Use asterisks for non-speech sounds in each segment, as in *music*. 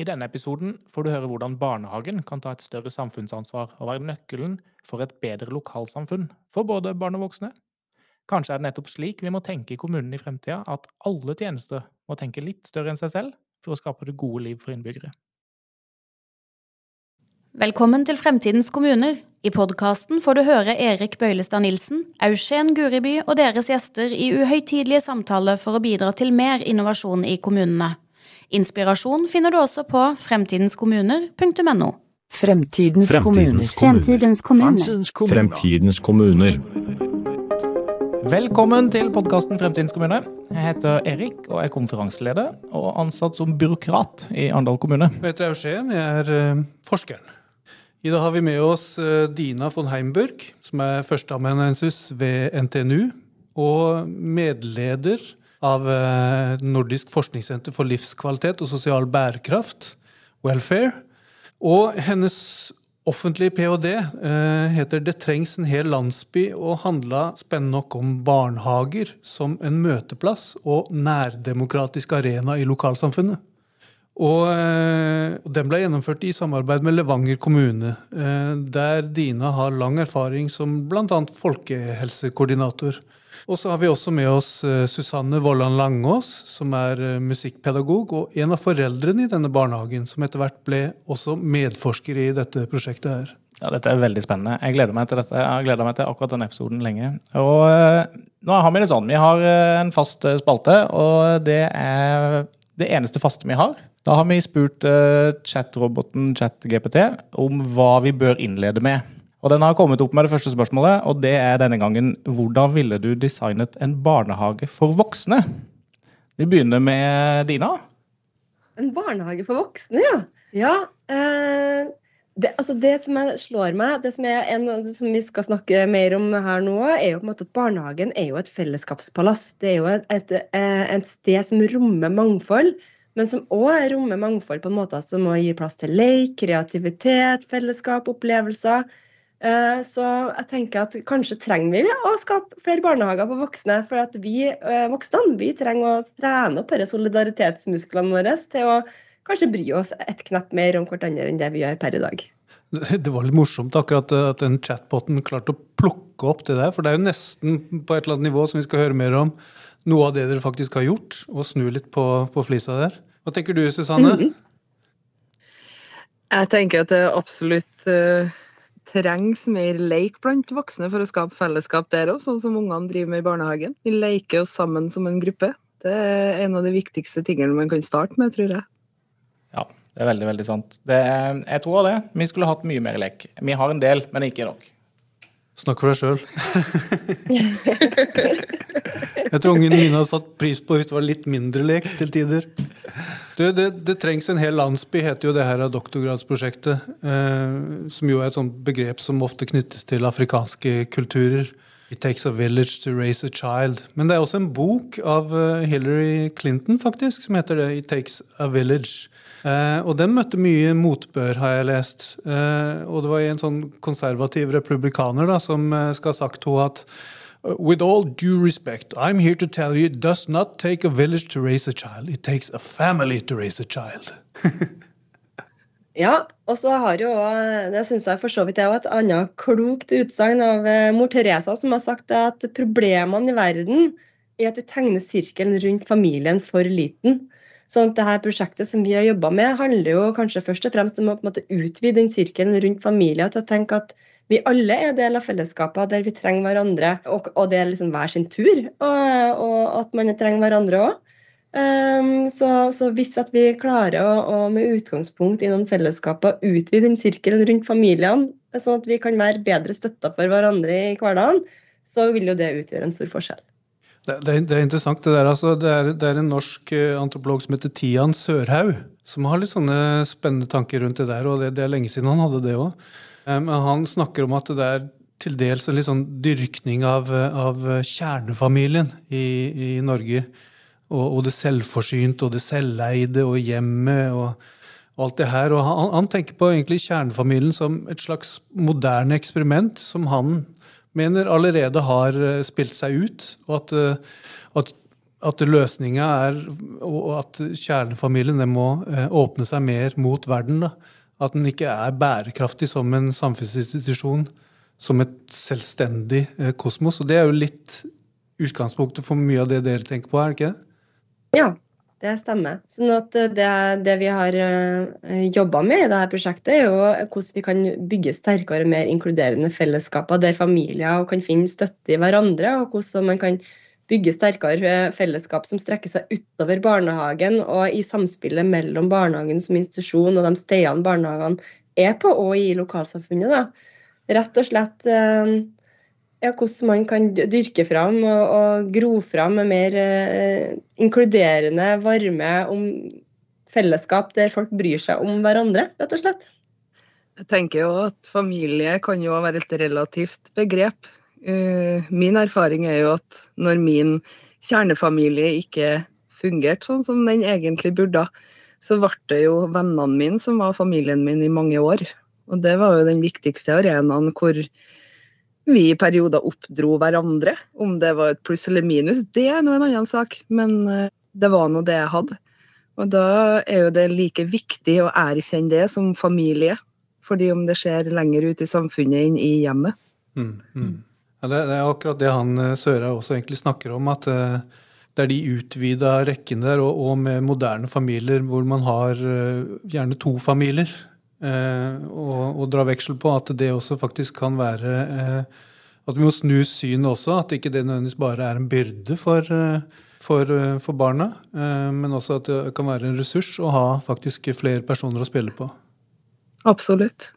I denne episoden får du høre hvordan barnehagen kan ta et større samfunnsansvar og være nøkkelen for et bedre lokalsamfunn for både barn og voksne. Kanskje er det nettopp slik vi må tenke i kommunen i fremtida, at alle tjenester må tenke litt større enn seg selv for å skape det gode liv for innbyggere. Velkommen til Fremtidens kommuner. I podkasten får du høre Erik Bøylestad Nilsen, Eugen Guriby og deres gjester i uhøytidelige samtaler for å bidra til mer innovasjon i kommunene. Inspirasjon finner du også på fremtidenskommuner.no. Fremtidens Fremtidens Fremtidens, kommuner. Fremtidens kommuner. Velkommen til podkasten Fremtidens kommune. Jeg heter Erik og er konferanseleder og ansatt som byråkrat i Arendal kommune. Jeg heter Eugen, jeg er eh, forskeren. I dag har vi med oss eh, Dina von Heimburg, som er førsteamanuensis ved NTNU og medleder av eh, Nordisk forskningssenter for livskvalitet og sosial bærekraft, Welfare. Og hennes offentlige ph.d. eh, heter 'Det trengs en hel landsby' og handla spennende nok om barnehager som en møteplass og nærdemokratisk arena i lokalsamfunnet. Og eh, den ble gjennomført i samarbeid med Levanger kommune, der Dina har lang erfaring som bl.a. folkehelsekoordinator. Og så har vi også med oss eh, Susanne Vollan Langås, som er eh, musikkpedagog og en av foreldrene i denne barnehagen, som etter hvert ble også medforsker i dette prosjektet her. Ja, Dette er veldig spennende. Jeg gleder meg til dette. Jeg har gleda meg til akkurat denne episoden lenge. Og eh, nå har vi det sånn. Vi har en fast spalte, og det er det eneste faste vi har. Da har vi spurt chatroboten ChatGPT om hva vi bør innlede med. Og den har kommet opp med det første spørsmålet, og det er denne gangen hvordan ville du designet en barnehage for voksne? Vi begynner med Dina. En barnehage for voksne, ja. Ja. Eh, det, altså det som slår meg, det som, en, som vi skal snakke mer om her nå, er jo på en måte at barnehagen er jo et fellesskapspalass. Det er jo et, et, eh, et sted som rommer mangfold, men som òg rommer mangfold på en måte som gir plass til leik, kreativitet, fellesskap, opplevelser. Eh, Så jeg tenker at kanskje trenger vi å skape flere barnehager for voksne. For at vi eh, voksne vi trenger å trene opp disse solidaritetsmusklene våre til å kanskje bry oss et knepp mer om hverandre enn det vi gjør per i dag. Det var litt morsomt akkurat eh, at den chatboten klarte å plukke opp det der. For det er jo nesten på et eller annet nivå som vi skal høre mer om, noe av det dere faktisk har gjort, og snu litt på, på flisa der. Hva tenker du, Susanne? Mhm. Jeg tenker at det absolutt eh, trengs mer leik blant voksne for å skape fellesskap der òg, sånn som ungene driver med i barnehagen. Vi leker oss sammen som en gruppe. Det er en av de viktigste tingene man kan starte med, tror jeg. Ja, det er veldig, veldig sant. Er, jeg tror det. Vi skulle hatt mye mer lek. Vi har en del, men ikke nok. Snakk for deg sjøl. *laughs* Jeg tror ungene mine hadde satt pris på hvis det var litt mindre lek til tider. Det, det, det trengs en hel landsby, heter jo det her doktorgradsprosjektet. Eh, som jo er et sånt begrep som ofte knyttes til afrikanske kulturer. It takes a village to raise a child. Men det er også en bok av eh, Hillary Clinton faktisk, som heter det. It takes a village. Eh, og den møtte mye motbør, har jeg lest. Eh, og det var en sånn konservativ republikaner da, som eh, skal ha sagt henne at With all due respect, I'm here to tell you it does not take a village to raise a child. It takes a family to raise a child. *laughs* Ja, og så har jo Det syns jeg for så vidt er et annet klokt utsagn av eh, mor Teresa, som har sagt at problemene i verden er at du tegner sirkelen rundt familien for liten. Sånn at det her prosjektet som vi har jobba med, handler jo kanskje først og fremst om å måte utvide den sirkelen rundt familien til å tenke at vi alle er del av fellesskapet der vi trenger hverandre, og, og det er liksom hver sin tur, og, og at man trenger hverandre òg. Um, så, så hvis at vi klarer å, å med utgangspunkt i noen fellesskaper utvide den sirkelen rundt familiene, sånn at vi kan være bedre støtta for hverandre i hverdagen, så vil jo det utgjøre en stor forskjell. Det, det, er- det er interessant. Det, der, altså, det, er, det er en norsk eh, antropolog som heter Tian Sørhaug, som har litt sånne spennende tanker rundt det der, og det, er lenge siden han hadde det òg. Men han snakker om at det er til dels en litt sånn dyrkning av, av kjernefamilien i, i Norge. Og, og det selvforsynte og det selveide og hjemmet og, og alt det her. Og han, han tenker på egentlig kjernefamilien som et slags moderne eksperiment som han mener allerede har eh, spilt seg ut. Og at, eh, at at løsninga er og at kjernefamilien må eh, åpne seg mer mot verden. Da. At den ikke er bærekraftig som en samfunnsinstitusjon, som et selvstendig kosmos. Og det er jo litt utgangspunktet for mye av det dere tenker på, er det ikke det? Ja, det stemmer. Sånn at det, det vi har uh, jobba med i dette prosjektet, er jo hvordan vi kan bygge sterkere og mer inkluderende fellesskaper der familier kan finne støtte i hverandre, og hvordan man kan bygge sterkere fellesskap som strekker seg utover barnehagen og i samspillet mellom barnehagen som institusjon og de stedene barnehagene er på, og i lokalsamfunnet. Da. Rett og slett eh, ja, hvordan man kan dyrke fram og, og gro fram med mer eh, inkluderende, varme om fellesskap der folk bryr seg om hverandre, rett og slett. Jeg tenker jo at familie kan jo være et relativt begrep. Uh, min erfaring er jo at når min kjernefamilie ikke fungerte sånn som den egentlig burde, så ble det jo vennene mine som var familien min i mange år. Og det var jo den viktigste arenaen hvor vi i perioder oppdro hverandre. Om det var et pluss eller minus, det er nå en annen sak, men eh, det var nå det jeg hadde. Og da er jo det like viktig å erkjenne det som familie, fordi om det skjer lenger ut i samfunnet enn i hjemmet. Mm, mm. Ja, det, er akkurat det han Søra også egentlig snakker om. At uh, det er de utvida rekkene der, og, og, med moderne familier hvor man har gjerne to familier. Uh, og, og dra veksel på at det også faktisk kan være At vi må snu synet også. At ikke det nødvendigvis bare er en byrde for, for, for barna, men også at det kan være en ressurs å ha faktisk flere personer å spille på. Absolutt.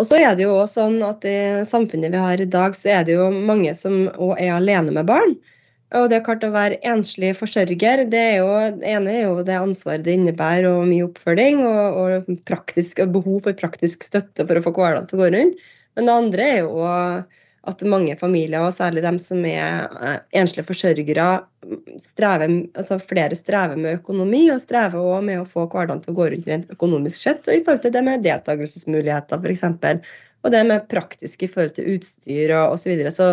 Og så er det jo også sånn at I samfunnet vi har i dag, så er det jo mange som er alene med barn. Og det er klart Å være enslig forsørger, det, er jo, det ene er jo det ansvaret det innebærer, og mye oppfølging og, og, praktisk, behov for praktisk støtte for å få hverdagen til å gå rundt. Men det andre er jo at mange familier, og særlig dem som er eh, enslige forsørgere, strever, altså flere strever med økonomi og strever også med å få hverdagen til å gå rundt rent økonomisk sett. Og i forhold til det med deltakelsesmuligheter, f.eks. Og det med praktisk i forhold til utstyr og osv. Så, videre. så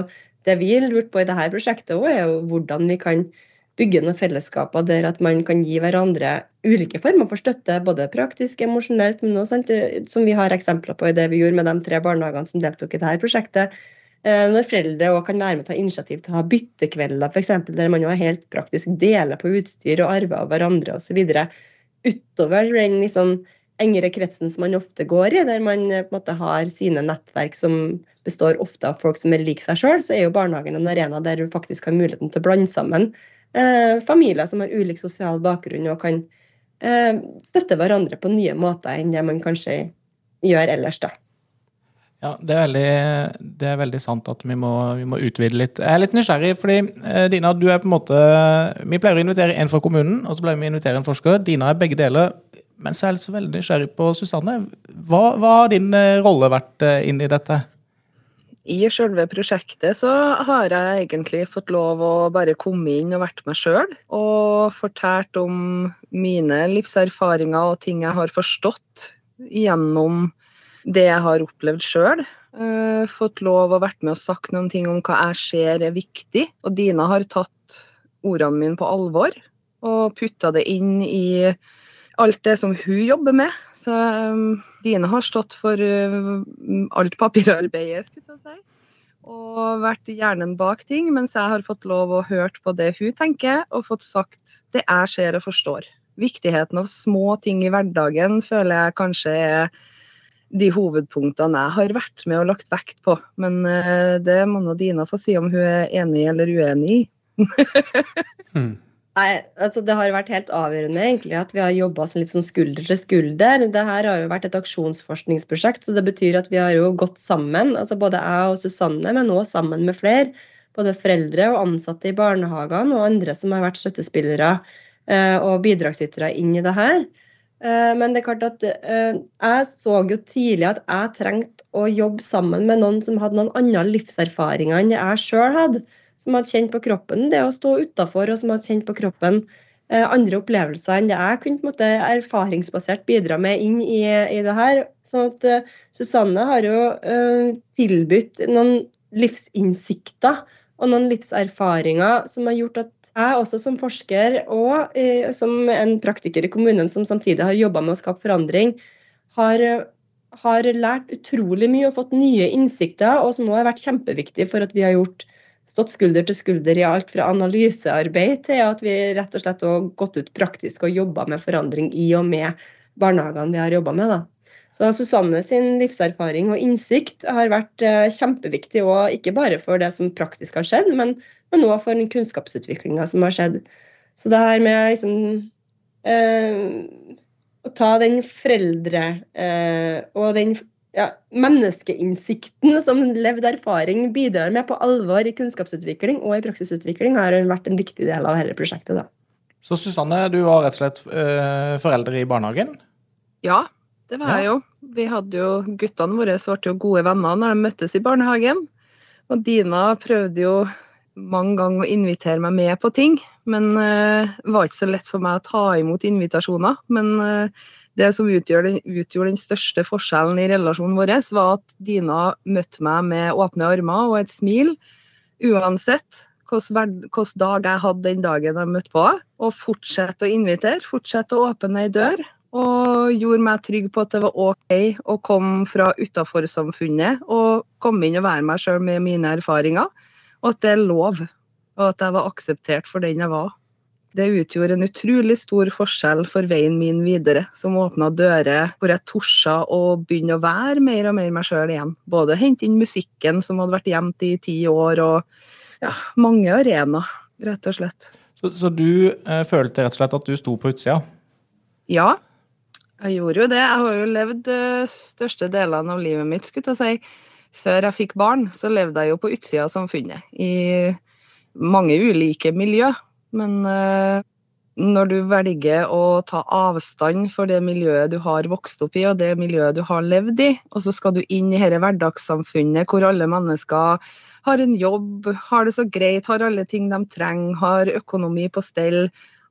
det vi har lurt på i dette prosjektet, òg, er jo hvordan vi kan bygge noen fellesskaper der at man kan gi hverandre ulike former for støtte, både praktisk, emosjonelt, men også som vi har eksempler på i det vi gjorde med de tre barnehagene som deltok i dette prosjektet Eh, når foreldre også kan være med og ta initiativ til å ha byttekvelder, f.eks., der man jo helt praktisk deler på utstyr og arver av hverandre osv. Utover den liksom engere kretsen som man ofte går i, der man eh, på en måte har sine nettverk som består ofte av folk som er lik seg sjøl, så er jo barnehagen en arena der du faktisk har muligheten til å blande sammen eh, familier som har ulik sosial bakgrunn og kan eh, støtte hverandre på nye måter enn det man kanskje gjør ellers. da. Ja, det er, veldig, det er veldig, sant at vi må, vi må, utvide litt. Jeg er litt nysgjerrig, fordi eh, Dina, du er på en måte Vi pleier å invitere en fra kommunen, og så pleier vi å invitere en forsker. Dina er begge deler. Men så er jeg så veldig nysgjerrig på Susanne. Hva, hva har din eh, rolle vært eh, inn i dette? I selve prosjektet så har jeg egentlig fått lov å bare komme inn og vært meg sjøl. Og fortalt om mine livserfaringer og ting jeg har forstått gjennom det jeg har opplevd sjøl. Eh, fått lov å vært med og sagt noen ting om hva jeg ser er viktig. Og Dina har tatt ordene mine på alvor og putta det inn i alt det som hun jobber med. Så um, Dina har stått for uh, alt papirarbeidet, skulle jeg si. Og vært hjernen bak ting, mens jeg har fått lov å hørt på det hun tenker, og fått sagt det jeg ser og forstår. Viktigheten av små ting i hverdagen føler jeg kanskje er de hovedpunktene jeg har vært med og lagt vekt på. Men uh, det må nå Dina få si om hun er enig eller uenig i. *laughs* hmm. Nei, altså Det har vært helt avgjørende egentlig at vi har jobba litt sånn skulder til skulder. Det her har jo vært et aksjonsforskningsprosjekt, så det betyr at vi har jo gått sammen. altså Både jeg og Susanne, men òg sammen med flere. Både foreldre og ansatte i barnehagene og andre som har vært støttespillere uh, og bidragsytere inn i det her. Eh, men det er klart at eh, jeg så jo tidlig at jeg trengte å jobbe sammen med noen som hadde noen andre livserfaringer enn jeg sjøl hadde. Som hadde kjent på kroppen det å stå utafor, og som hadde kjent på kroppen eh, andre opplevelser enn det jeg kunne på en måte erfaringsbasert bidra med inn i, i det her. Sånn at Susanne har jo tilbudt noen livsinnsikter og noen livserfaringer som har gjort at jeg også som forsker og uh, som en praktiker i kommunen som samtidig har jobba med å skape forandring, har, har, lært utrolig mye og fått nye innsikter, og som også har vært kjempeviktig for at vi har gjort stått skulder til skulder i alt fra analysearbeid til at vi rett og slett har gått ut praktisk og jobba med forandring i og med barnehagene vi har jobba med. da. Så Susanne sin livserfaring og innsikt har vært eh, kjempeviktig, og ikke bare for det som praktisk har skjedd, men, men også for den kunnskapsutviklinga som har skjedd. Så det her med liksom eh, Å ta den foreldre eh, og den ja, menneskeinnsikten som levd erfaring bidrar med på alvor i kunnskapsutvikling og i praksisutvikling, har vært en viktig del av dette prosjektet. da. Så Susanne, du var rett og slett foreldre forelder i barnehagen? Ja, det var jeg jo. Vi hadde jo, Guttene våre ble jo gode venner når de møttes i barnehagen. Og Dina prøvde jo mange ganger å invitere meg med på ting, men det var ikke så lett for meg å ta imot invitasjoner. Men uh, det som utgjorde utgjorde den, største forskjellen i relasjonen vår, var at Dina møtte meg med åpne armer og et smil, uansett hvilken dag jeg hadde den dagen jeg møtte på. Og fortsette å invitere, fortsette å åpne ei dør og gjorde meg trygg på at det var OK å komme fra utaforsamfunnet og komme inn og være meg sjøl med mine erfaringer, og at det er lov, og at jeg var akseptert for den jeg var. Det utgjorde en utrolig stor forskjell for veien min videre, som åpna dører hvor jeg torde å begynne å være mer og mer meg sjøl igjen. Både hente inn musikken som hadde vært gjemt i ti år, og ja, mange arenaer, rett og slett. Så, så du eh, følte rett og slett at du sto på utsida? Ja, jeg gjorde jo det. Jeg har jo levd uh, største delene av livet mitt, skulle jeg si. Før jeg fikk barn, så levde jeg jo på utsida av samfunnet. I mange ulike miljø. Men uh, når du velger å ta avstand for det miljøet du har vokst opp i, og det miljøet du har levd i, og så skal du inn i dette hverdagssamfunnet hvor alle mennesker har en jobb, har det så greit, har alle ting de trenger, har økonomi på stell,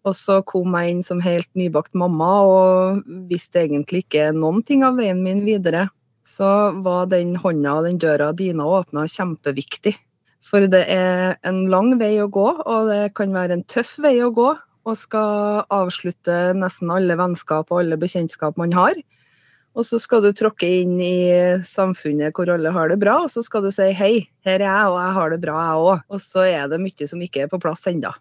og så kom jeg inn som helt nybakt mamma og visste egentlig ikke noen ting av veien min videre. Så var den hånda og den døra dine åpna kjempeviktig. For det er en lang vei å gå, og det kan være en tøff vei å gå. Og skal avslutte nesten alle vennskap og alle bekjentskap man har. Og så skal du tråkke inn i samfunnet hvor alle har det bra, og så skal du si hei, her er jeg, og jeg har det bra, jeg òg. Og så er det mye som ikke er på plass ennå.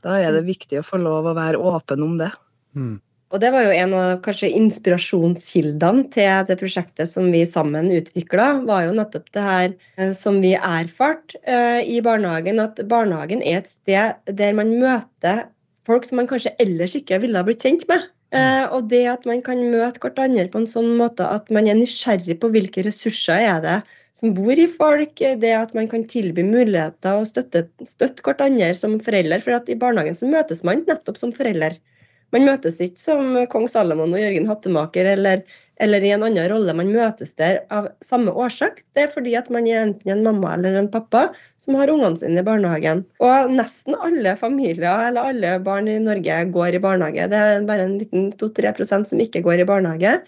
Da er det viktig å få lov å være åpen om det. Mm. Og Det var jo en av kanskje inspirasjonskildene til det prosjektet som vi sammen utvikla. var jo nettopp det her eh, som vi erfarte uh, i barnehagen, at barnehagen er et sted der man møter folk som man kanskje ellers ikke ville ha blitt kjent med. Uh, og det at man kan møte hverandre på en sånn måte at man er nysgjerrig på hvilke ressurser er det som bor i folk, det at man kan tilby muligheter og støtte, støtte hverandre som forelder. For i barnehagen så møtes man nettopp som forelder. Man møtes ikke som kong Salomon og Jørgen Hattemaker eller, eller, i en annen rolle. Man møtes der av samme årsak. Det er fordi at man er enten en mamma eller en pappa som har ungene sine i barnehagen. Og nesten alle familier eller alle barn i Norge går i barnehage. Det er bare en liten 2-3% som ikke går i barnehage.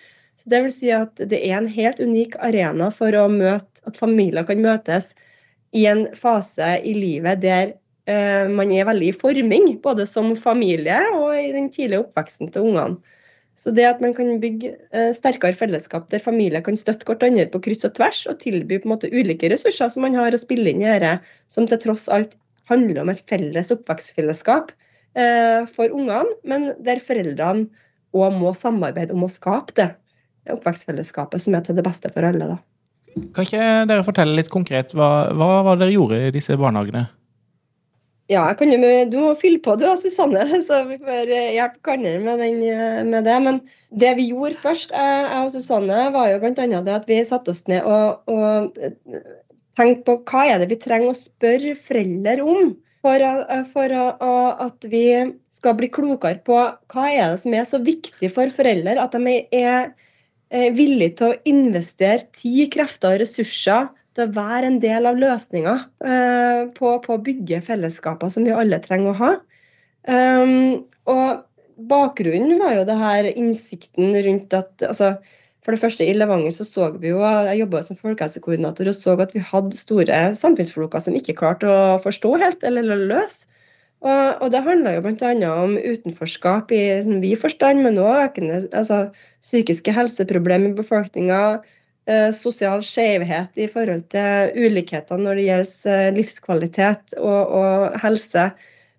Så det vil si at det er en helt unik arena for å møte, at familier kan møtes i en fase i livet der man er veldig i forming, både som familie og i den tidlige oppveksten til ungene. Så det at man kan bygge eh, sterkere fellesskap der familier kan støtte hverandre på kryss og tvers, og tilby på en måte ulike ressurser som man har å spille inn i dette, som til tross alt handler om et felles oppvekstfellesskap eh, for ungene, men der foreldrene òg må samarbeide om å skape det oppvekstfellesskapet som er til det beste for alle. da. Kan ikke dere fortelle litt konkret hva, hva dere gjorde i disse barnehagene? Ja, jo, Du må fylle på du, Susanne, *laughs* så vi får eh, hjelpe hverandre med, med, det. Men det vi gjorde først, jeg, og Susanne, var jo bl.a. det at vi satte oss ned og, og eh, tenkte på hva er det vi trenger å spørre foreldre om. For, eh, for, at vi skal bli klokere på hva er det som er så viktig for foreldre at de er villige villig til å investere tid, krefter og ressurser til å være en del av løsninga eh, på, på, å bygge fellesskaper som vi alle trenger å ha. Um, og bakgrunnen var jo det her innsikten rundt at altså, For det første, i Levanger så så vi jo Jeg jobba som folkehelsekoordinator og så at vi hadde store samfunnsfloker som ikke klarte å forstå helt eller løse. Og, og det handla jo bl.a. om utenforskap i sånn vid forstand, men òg økende altså, psykiske helseproblemer i befolkninga. Eh, sosial skjevhet i forhold til ulikheter når det gjelder eh, livskvalitet og, og helse.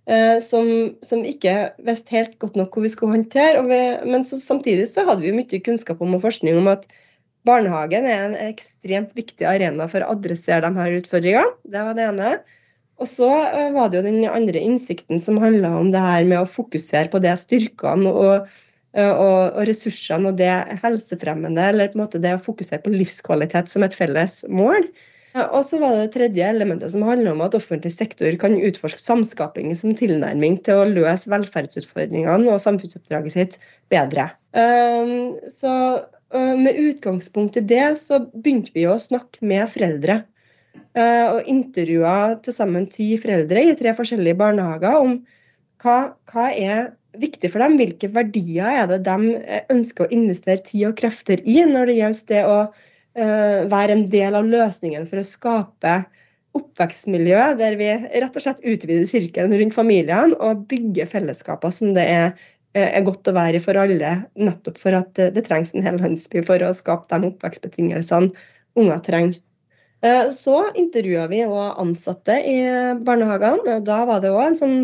Eh, som, som, ikke visste helt godt nok hvor vi skulle håndtere. Vi, men så, samtidig så hadde vi mye kunnskap om og forskning om at barnehagen er en ekstremt viktig arena for å adressere de her utfordringene. Det var det ene. Og så var det jo den andre innsikten som handla om det her med å fokusere på det styrkene og og, og, ressursene og det helsefremmende, eller på en måte det å fokusere på livskvalitet som et felles mål. Og så var det det tredje elementet som handler om at offentlig sektor kan utforske samskaping som tilnærming til å løse velferdsutfordringene og samfunnsoppdraget sitt bedre. Eh, så eh, med utgangspunkt i det så begynte vi å snakke med foreldre. Og intervjua til sammen ti foreldre i tre forskjellige barnehager om hva, hva er viktig for dem? Hvilke verdier er det de eh, ønsker å investere tid og krefter i når det gjelder det å uh, være en del av løsningen for å skape oppvekstmiljø der vi rett og slett utvider sirkelen rundt familiene og bygger fellesskaper som det er, eh, er godt å være i for alle, nettopp for at det trengs en hel landsby for å skape de oppvekstbetingelsene unger trenger. Så intervjua vi òg ansatte i barnehagene. Da var det òg en sånn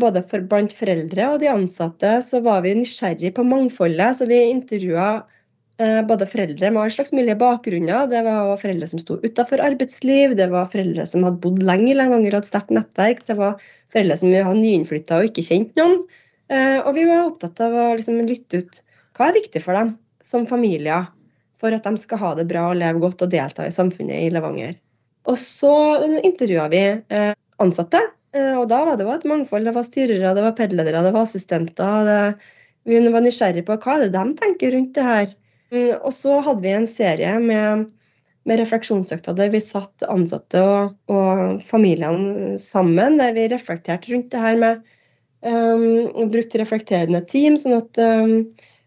både for blant foreldre og de ansatte så var vi nysgjerrig på mangfoldet. Så vi intervjua eh, både foreldre med all slags mulige bakgrunner. Det var foreldre som sto utafor arbeidsliv, det var foreldre som hadde bodd lenge i Levanger og hadde sterkt nettverk, det var foreldre som var nyinnflytta og ikke kjente noen. Eh, og vi var opptatt av å liksom lytte ut hva er viktig for dem som familier, for at de skal ha det bra og leve godt og delta i samfunnet i Levanger. Og så intervjua vi eh, ansatte Eh, og da var det et mangfold. Det var styrere, det var pedledere, det var assistenter. Det, vi var nysgjerrige på hva er det de tenker rundt det her. Mm, og så hadde vi en serie med, med refleksjonsøkter der vi satt ansatte og, og, familiene sammen, der vi reflekterte rundt det her med um, brukte reflekterende team, sånn at, um,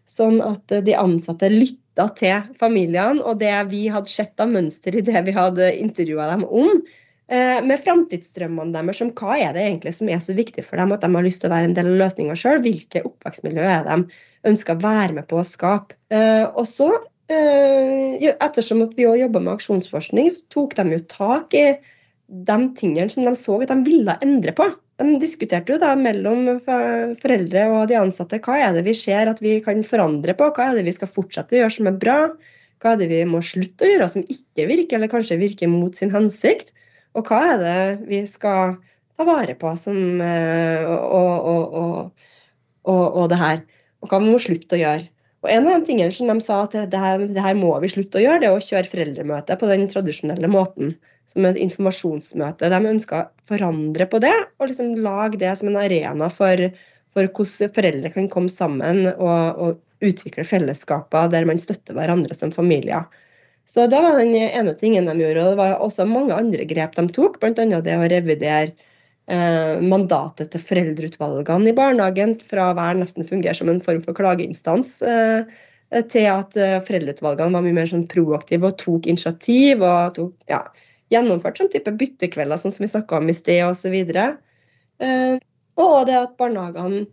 sånn at de ansatte lytta til familiene, og det vi hadde sett av mønster i det vi hadde intervjua dem om, Eh, med framtidsdrømmene deres om hva er det egentlig som er så viktig for dem at de har lyst til å være en del av løsninga sjøl. Hvilke oppvekstmiljø er de ønsker å være med på å skape. Eh, og så, eh, ettersom vi òg jobber med aksjonsforskning, så tok de jo tak i de tingene som de så at de ville endre på. De diskuterte jo da mellom foreldre og de ansatte hva er det vi ser at vi kan forandre på, hva er det vi skal fortsette å gjøre som er bra, hva er det vi må slutte å gjøre som ikke virker, eller kanskje virker mot sin hensikt. Og hva er det vi skal ta vare på som, eh, og, og, og, og, det her. Og hva vi må slutte å gjøre. Og En av de tingene som de sa at det her, det her må vi slutte å gjøre, det er å kjøre foreldremøte på den tradisjonelle måten. Som et informasjonsmøte. De ønsker å forandre på det og liksom lage det som en arena for, for hvordan foreldre kan komme sammen og, og utvikle fellesskaper der man støtter hverandre som familier. Så det var den ene tingen de gjorde. Og det var også mange andre grep de tok, bl.a. det å revidere eh, mandatet til foreldreutvalgene i barnehagen fra å være nesten fungere som en form for klageinstans. Eh, til at eh, foreldreutvalgene var mye mer sånn proaktive og tok initiativ og tok, ja, gjennomførte sånn type byttekvelder sånn som vi snakka om i sted osv. Eh, og det at barnehagene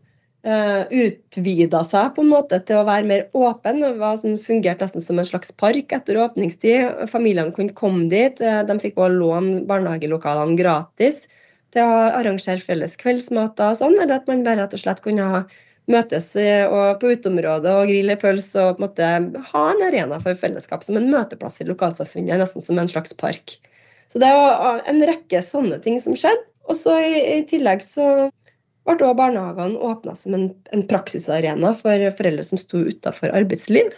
utvida seg på en måte til å være mer åpen. Det var som fungerte nesten som en slags park etter åpningstid. Familiene kunne komme dit. Eh, de fikk også låne barnehagelokalene gratis til å arrangere felles kveldsmater og sånn, eller at man bare rett og slett kunne møtes på uteområdet og grille pølse og på en måte ha en arena for fellesskap som en møteplass i lokalsamfunnet, nesten som en slags park. Så det var en rekke sånne ting som skjedde. Og så i, i tillegg så ble også barnehagene åpna som en, en, praksisarena for foreldre som sto utenfor arbeidsliv.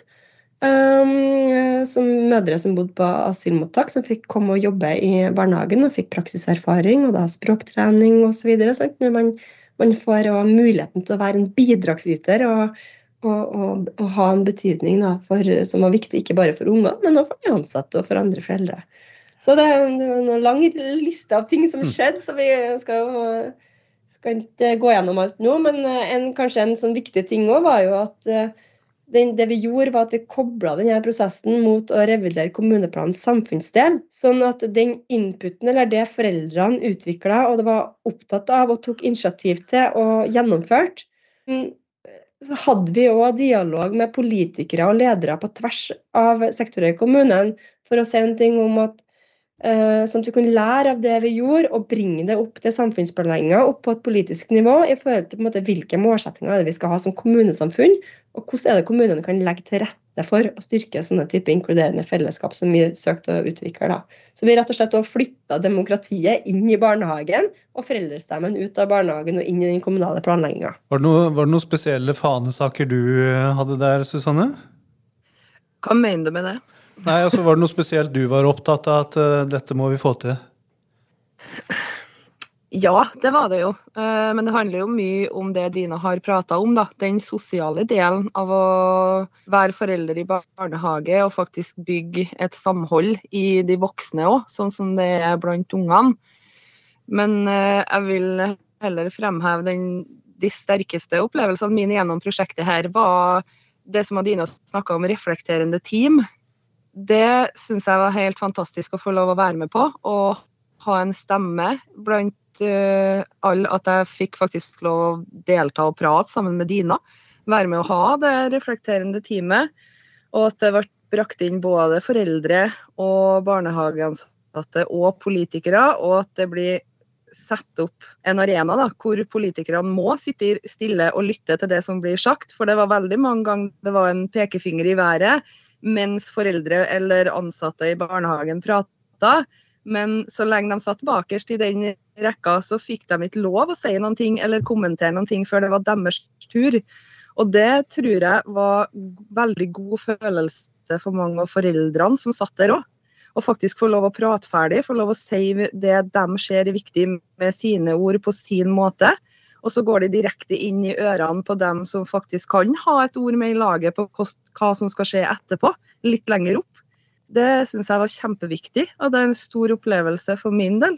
Um, som mødre som bodde på asylmottak, som fikk komme og jobbe i barnehagen og fikk praksiserfaring og da språktrening osv. Når man, man får muligheten til å være en bidragsyter og, og, og, og ha en betydning da, for, som var viktig ikke bare for unger, men også for de ansatte og for andre foreldre. Så det, var en lang liste av ting som mm. skjedde, så vi skal jo skal ikke gå gjennom alt nå, men eh, en, kanskje en sånn viktig ting òg var jo at uh, den, det vi gjorde, var at vi kobla denne prosessen mot å revidere kommuneplanens samfunnsdel. Sånn at den inputen, eller det foreldrene utvikla og det var opptatt av og tok initiativ til og gjennomførte, mm, så hadde vi òg dialog med politikere og ledere på tvers av sektorer i kommunen for å si noe om at Eh, sånn at vi kunne lære av det vi gjorde, og bringe det opp til samfunnsplanlegginga, opp på et politisk nivå, i forhold til måte, hvilke målsettinger er det vi skal ha som kommunesamfunn, og hvordan er det kommunene kan legge til rette for å styrke sånne type inkluderende fellesskap som vi søkte å utvikle. Da. Så vi rett og slett flytta demokratiet inn i barnehagen, og foreldrestemmen ut av barnehagen og inn i den kommunale planlegginga. Var, var, det noen spesielle fanesaker du eh, hadde der, Susanne? Hva mener du med det? Nei, altså Var det noe spesielt du var opptatt av at uh, dette må vi få til? Ja, det var det jo. Uh, men det handler jo mye om det Dina har prata om. da. Den sosiale delen av å være forelder i barnehage og faktisk bygge et samhold i de voksne òg, sånn som det er blant ungene. Men uh, jeg vil heller fremheve den, de sterkeste opplevelsene mine gjennom prosjektet her, var det som Adina snakka om, reflekterende team det syns jeg var helt fantastisk å få lov å være med på. Og ha en stemme blant uh, alle. At jeg fikk faktisk lov å delta og prate sammen med Dina. Være med å ha det reflekterende teamet. Og at det ble brakt inn både foreldre og barnehageansatte og politikere. Og at det blir satt opp en arena da, hvor politikerne må sitte stille og lytte til det som blir sagt. For det var veldig mange ganger det var en pekefinger i været mens foreldre eller ansatte i barnehagen prata. Men så lenge de satt bakerst i den rekka, så fikk de ikke lov å si noen ting eller kommentere noen ting før det var deres tur. Og det tror jeg var veldig god følelse for mange av foreldrene som satt der òg. Og faktisk få lov å prate ferdig, få lov å si det de ser er viktig med sine ord på sin måte. Og så går de direkte inn i ørene på dem som faktisk kan ha et ord med i laget på hva som skal skje etterpå, litt lenger opp. Det syns jeg var kjempeviktig, og det er en stor opplevelse for min del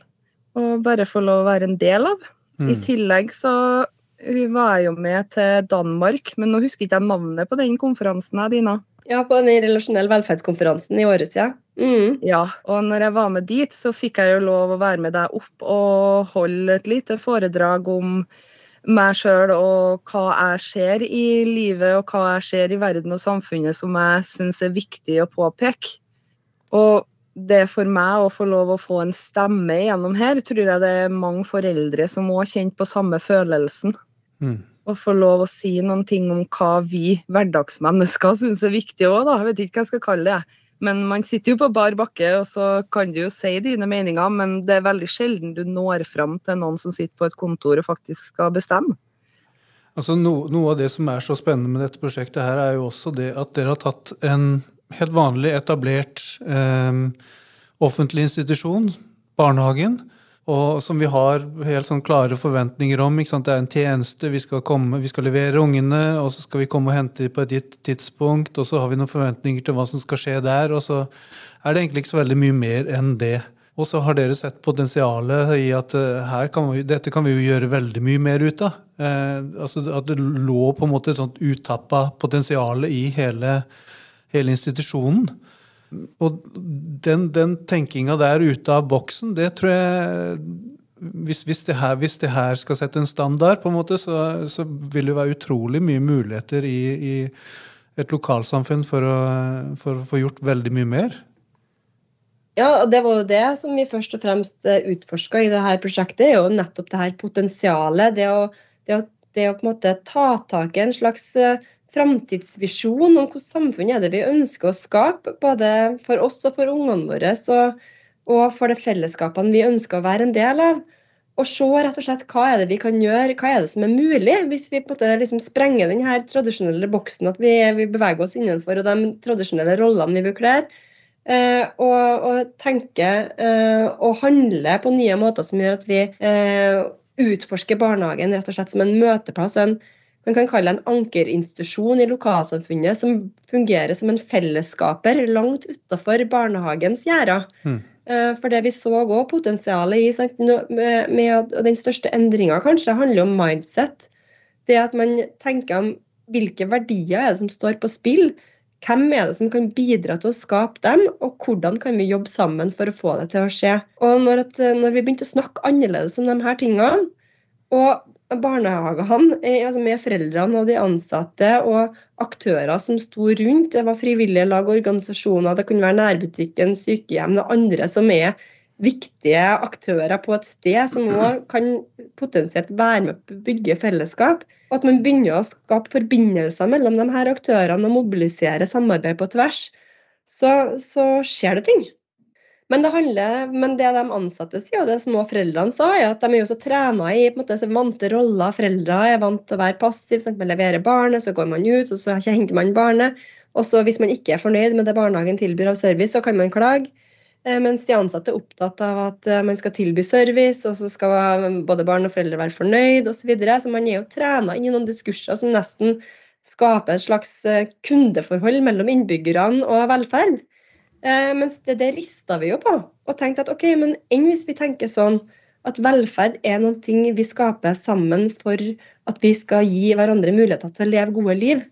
å bare få lov å være en del av. Mm. I tillegg så var jeg jo med til Danmark, men nå husker ikke jeg navnet på den konferansen. Dina. Ja, på den relasjonelle velferdskonferansen i året siden. Mm. Ja, og når jeg var med dit, så fikk jeg jo lov å være med deg opp og holde et lite foredrag om meg sjøl og hva jeg ser i livet og hva jeg ser i verden og samfunnet som jeg syns er viktig å påpeke. Og det for meg å få lov å få en stemme gjennom her, tror jeg det er mange foreldre som òg kjent på samme følelsen. Mm. Å få lov å si noen ting om hva vi hverdagsmennesker syns er viktig òg, da. Jeg vet ikke hva jeg skal kalle det. Men man sitter jo på bar bakke, og så kan du jo si dine meninger, men det er veldig sjelden du når fram til noen som sitter på et kontor og faktisk skal bestemme. Altså no, Noe av det som er så spennende med dette prosjektet, her er jo også det at dere har tatt en helt vanlig, etablert eh, offentlig institusjon, barnehagen, og som vi har helt sånn klare forventninger om. Det er en tjeneste, vi skal, komme, vi skal levere ungene, og så skal vi komme og hente dem på et gitt tidspunkt, og så har vi noen forventninger til hva som skal skje der, og så er det egentlig ikke så veldig mye mer enn det. Og så har dere sett potensialet i at uh, kan vi, dette kan vi jo gjøre veldig mye mer ut av. Eh, altså At det lå på en måte et sånt utappa potensial i hele, hele institusjonen. Og den, den tenkinga der ute av boksen, det tror jeg hvis, hvis, det her, hvis, det her, skal sette en standard, på en måte, så, så vil det være utrolig mye muligheter i, i et lokalsamfunn for å, for å, få gjort veldig mye mer. Ja, og det var jo det som vi først og fremst eh, utforska i dette prosjektet. er jo nettopp det her potensialet. Det å, det å, det å på en måte ta tak i en slags eh, framtidsvisjon om hvilket samfunn er det vi ønsker å skape, både for oss og for ungene våre, og, og for de fellesskapene vi ønsker å være en del av. Og se rett og slett hva er det vi kan gjøre, hva er det som er mulig, hvis vi på en måte liksom sprenger den her tradisjonelle boksen, at vi, vi, beveger oss innenfor og de tradisjonelle rollene vi bekler. Eh, og, og tenke eh, og handle på nye måter som gjør at vi eh, utforsker barnehagen rett og slett som en møteplass og en, man kan kalle en ankerinstitusjon i lokalsamfunnet som fungerer som en fellesskaper langt utafor barnehagens gjerder. Mm. For det vi så òg potensialet i, sant, med, med, den største endringa kanskje handler om mindset. Det at man tenker om hvilke verdier er det som står på spill? Hvem er det som kan bidra til å skape dem, og hvordan kan vi jobbe sammen for å få det til å skje? Og når, at, når vi begynte å snakke annerledes om de her tingene, og barnehagene altså med foreldrene og de ansatte og aktører som sto rundt, det var frivillige lag og organisasjoner, det kunne være nærbutikken, sykehjem, og andre som er viktige aktører på et sted som òg kan potensielt være med på å bygge fellesskap. Og at man begynner å skape forbindelser mellom de her aktørene og mobilisere samarbeid på tvers, så, så skjer det ting. Men det, handler, men det de ansatte sier, og det små foreldrene sa, er at de er jo så trena i på en måte, så vante roller. Foreldre er vant til å være passive. Sånn, man leverer barnet, så går man ut, og så henter man barnet. Og så hvis man ikke er fornøyd med det barnehagen tilbyr av service, så kan man klage. Eh, mens de ansatte er opptatt av at eh, man skal tilby service, og så skal både barn og foreldre være fornøyd osv. Så, videre. så man er jo trena inn i noen diskurser som nesten skaper et slags eh, kundeforhold mellom innbyggerne og velferd. Mens det, det rista vi jo på, og tenkte at ok, men enn hvis vi tenker sånn at velferd er noe vi skaper sammen for at vi skal gi hverandre muligheter til å leve gode liv.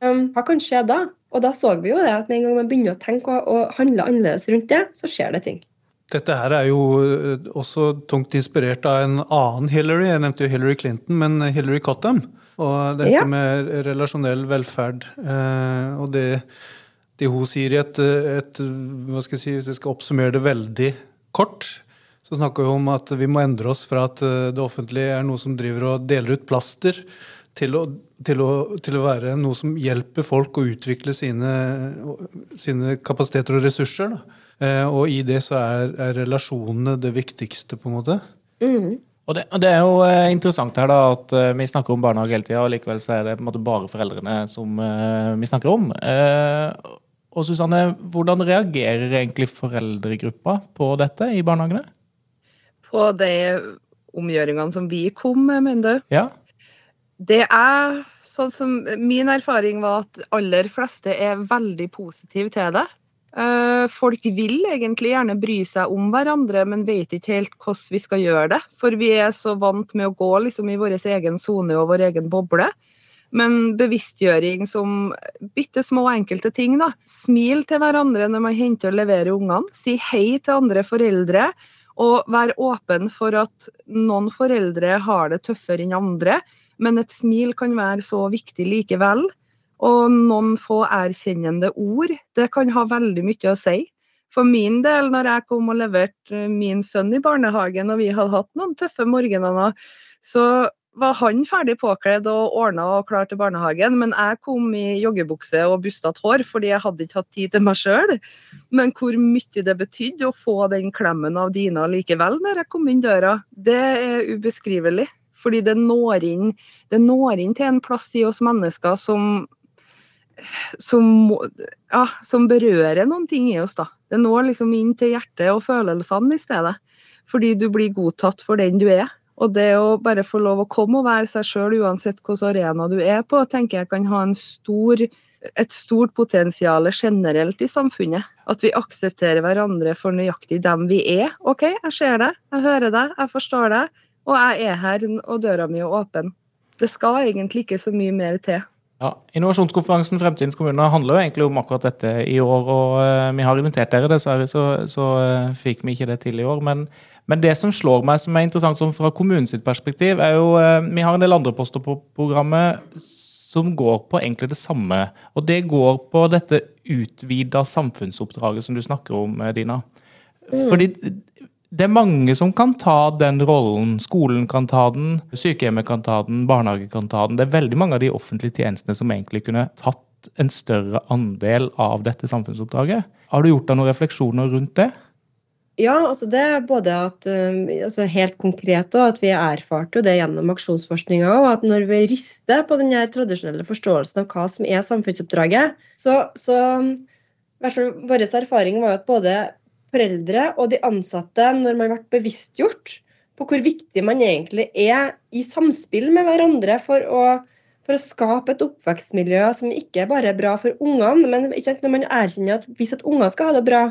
Hva kan skje da? Og da så vi jo det at med en gang man begynner å tenke og, og handle annerledes rundt det, så skjer det ting. Dette her er jo eh, også tungt inspirert av en annen Hillary. Jeg nevnte jo Hillary Clinton, men Hillary Cottam. Og dette ja. med relasjonell velferd. Eh, og det, det, hun sier i et, et, Hva skal jeg si, hvis jeg skal oppsummere det veldig kort, så snakker hun om at vi må endre oss fra at eh, det offentlige er noe som driver og deler ut plaster, til å, til, å, til å, være noe som hjelper folk å utvikle sine, sine kapasiteter og ressurser. Da. og i det så er, er, relasjonene det viktigste, på en måte. Mm. Og, det, og det, er jo eh, interessant her da, at eh, vi snakker om barnehage hele tida, og likevel så er det på en måte bare foreldrene som eh, vi snakker om. Og Susanne, hvordan reagerer egentlig foreldregruppa på dette i barnehagene? På de omgjøringene som vi kom med, mener du? Ja. Det er sånn som Min erfaring var at aller fleste er veldig positive til det. Eh, folk vil egentlig gjerne bry seg om hverandre, men vet ikke helt hvordan vi skal gjøre det. For vi er så vant med å gå liksom, i vår egen sone og vår egen boble. Men bevisstgjøring som bitte små enkelte ting. da. Smil til hverandre når man henter og leverer ungene. Si hei til andre foreldre. Og vær åpen for at noen foreldre har det tøffere enn andre men et smil kan være så viktig likevel. Og noen få erkjennende ord, det kan ha veldig mye å si. For min del, når jeg kom og leverte min sønn i barnehagen, og vi hadde hatt noen tøffe morgener, så var han ferdig påkledd og ordna og klar til barnehagen, men jeg kom i joggebukse og bustete hår fordi jeg hadde ikke hatt tid til meg sjøl. Men hvor mye det betydde å få den klemmen av Dina likevel når jeg kom inn døra, det er ubeskrivelig. Fordi det når inn, det når inn til en plass i oss mennesker som, som, ja, som berører noen ting i oss. da. Det når liksom inn til hjertet og følelsene i stedet. Fordi du blir godtatt for den du er. Og det å bare få lov å komme og være seg sjøl uansett hvilken arena du er på, tenker jeg kan ha stor, et stort potensial generelt i samfunnet. At vi aksepterer hverandre for nøyaktig dem vi er. OK, jeg ser det, jeg hører det, jeg forstår det. Og jeg er her, og døra mi er åpen. Det skal egentlig ikke så mye mer til. Ja, Innovasjonskonferansen Fremtidens kommuner handler jo egentlig om akkurat dette i år. og uh, Vi har invitert dere, dessverre så, så uh, fikk vi ikke det til i år. Men, men, det som slår meg som er interessant som fra kommunens perspektiv, er jo uh, Vi har en del andre poster på programmet som går på egentlig det samme. Og det går på dette utvida samfunnsoppdraget som du snakker om, Dina. Mm. Fordi det er mange som kan ta den rollen. Skolen kan ta den, sykehjemmet kan ta den, barnehage kan ta den. Det er veldig mange av de offentlige tjenestene som egentlig kunne tatt en større andel av dette samfunnsoppdraget. Har du gjort deg noen refleksjoner rundt det? Ja, altså det er både at um, altså helt konkret og at vi erfarte det gjennom aksjonsforskninga. òg. at når vi rister på den tradisjonelle forståelsen av hva som er samfunnsoppdraget, så, så i hvert fall Vår erfaring var at både foreldre og de ansatte når man ble bevisstgjort på hvor viktig man egentlig er i samspill med hverandre for å, for å skape et oppvekstmiljø som ikke bare er bra for ungene, men når man erkjenner at hvis at unger skal ha det bra,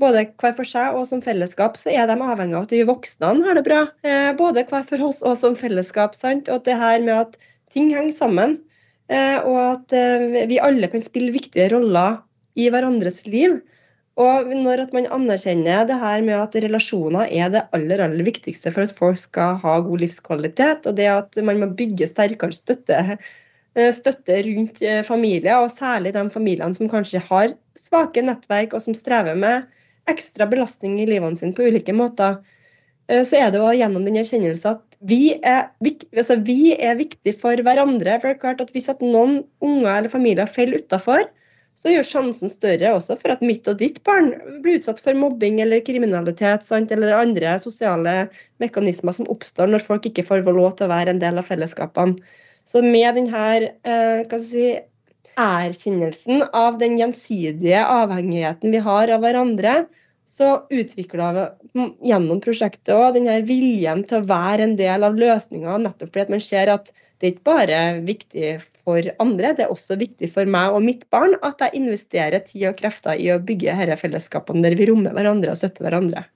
både hver for seg og som fellesskap, så er de avhengig av at vi voksne har det bra. Eh, både hver for oss og som fellesskap. Sant? Og det her med at ting henger sammen. eh, og at eh, vi alle kan spille viktige roller i hverandres liv. Og når at man anerkjenner det her med at relasjoner er det aller aller viktigste for at folk skal ha god livskvalitet, og det at man må bygge sterkere støtte, støtte rundt familier, og særlig de familiene som kanskje har svake nettverk og som strever med ekstra belastning i livene sine på ulike måter, så er det jo gjennom den erkjennelsen at vi er, altså, vi er viktige for hverandre. for det er klart at Hvis at noen unger eller familier faller utafor, så gjør sjansen større også for at mitt og ditt barn blir utsatt for mobbing eller kriminalitet sant? eller andre sosiale mekanismer som oppstår når folk ikke får lov til å være en del av fellesskapene. Så med denne eh, si, erkjennelsen av den gjensidige avhengigheten vi har av hverandre, så utvikla vi gjennom prosjektet òg denne viljen til å være en del av løsninga, nettopp fordi at man ser at det er ikke bare viktig for andre, det er også viktig for meg og mitt barn at jeg investerer tid og krefter i å bygge disse fellesskapene der vi rommer hverandre og støtter hverandre.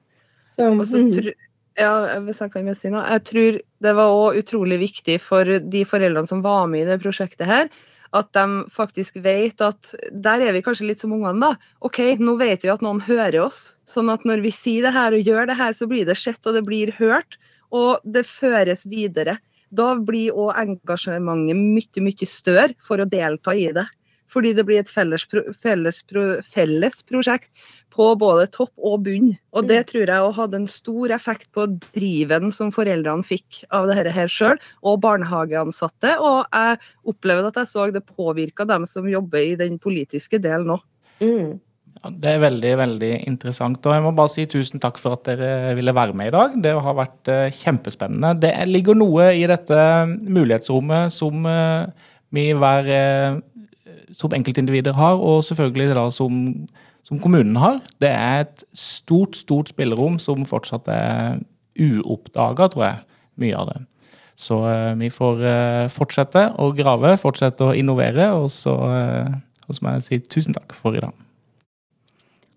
Så, mm. ja, hvis jeg kan si noe. Jeg tror det var òg utrolig viktig for de foreldrene som var med i det prosjektet her, at de faktisk vet at Der er vi kanskje litt som ungene, da. OK, nå vet vi at noen hører oss. Sånn at når vi sier det her og gjør det her, så blir det sett og det blir hørt. Og det føres videre. Da blir òg engasjementet mye, mye større for å delta i det. Fordi det blir et felles, felles, felles prosjekt på både topp og bunn. Og det mm. tror jeg hadde en stor effekt på driven som foreldrene fikk av dette her sjøl, og barnehageansatte. Og jeg opplevde at jeg så det påvirka dem som jobber i den politiske delen òg. Mm. Ja, det er veldig veldig interessant. og Jeg må bare si tusen takk for at dere ville være med i dag. Det har vært uh, kjempespennende. Det ligger noe i dette mulighetsrommet som uh, vi hver uh, som enkeltindivider har, og selvfølgelig da som, som kommunen har. Det er et stort, stort spillerom som fortsatt er uoppdaga, tror jeg, mye av det. Så uh, vi får uh, fortsette å grave, fortsette å innovere, og så, uh, og så må jeg si tusen takk for i dag.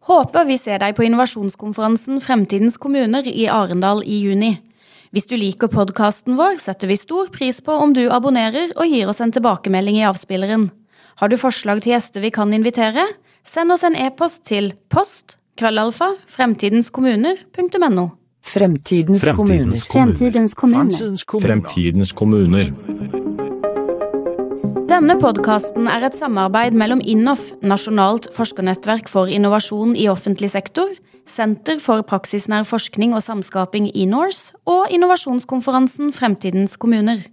Håper vi ser deg på innovasjonskonferansen Fremtidens kommuner i Arendal i juni. Hvis du liker podkasten vår, setter vi stor pris på om du abonnerer og gir oss en tilbakemelding i avspilleren. Har du forslag til gjester vi kan invitere? Send oss en e-post til post krøllalfa fremtidenskommuner.no. Fremtidens, Fremtidens kommuner. Fremtidens kommuner. Fremtidens kommuner. Denne podkasten er et samarbeid mellom INNOF, Nasjonalt forskernettverk for innovasjon i offentlig sektor, Senter for praksisnær forskning og samskaping i NORSE og innovasjonskonferansen Fremtidens kommuner.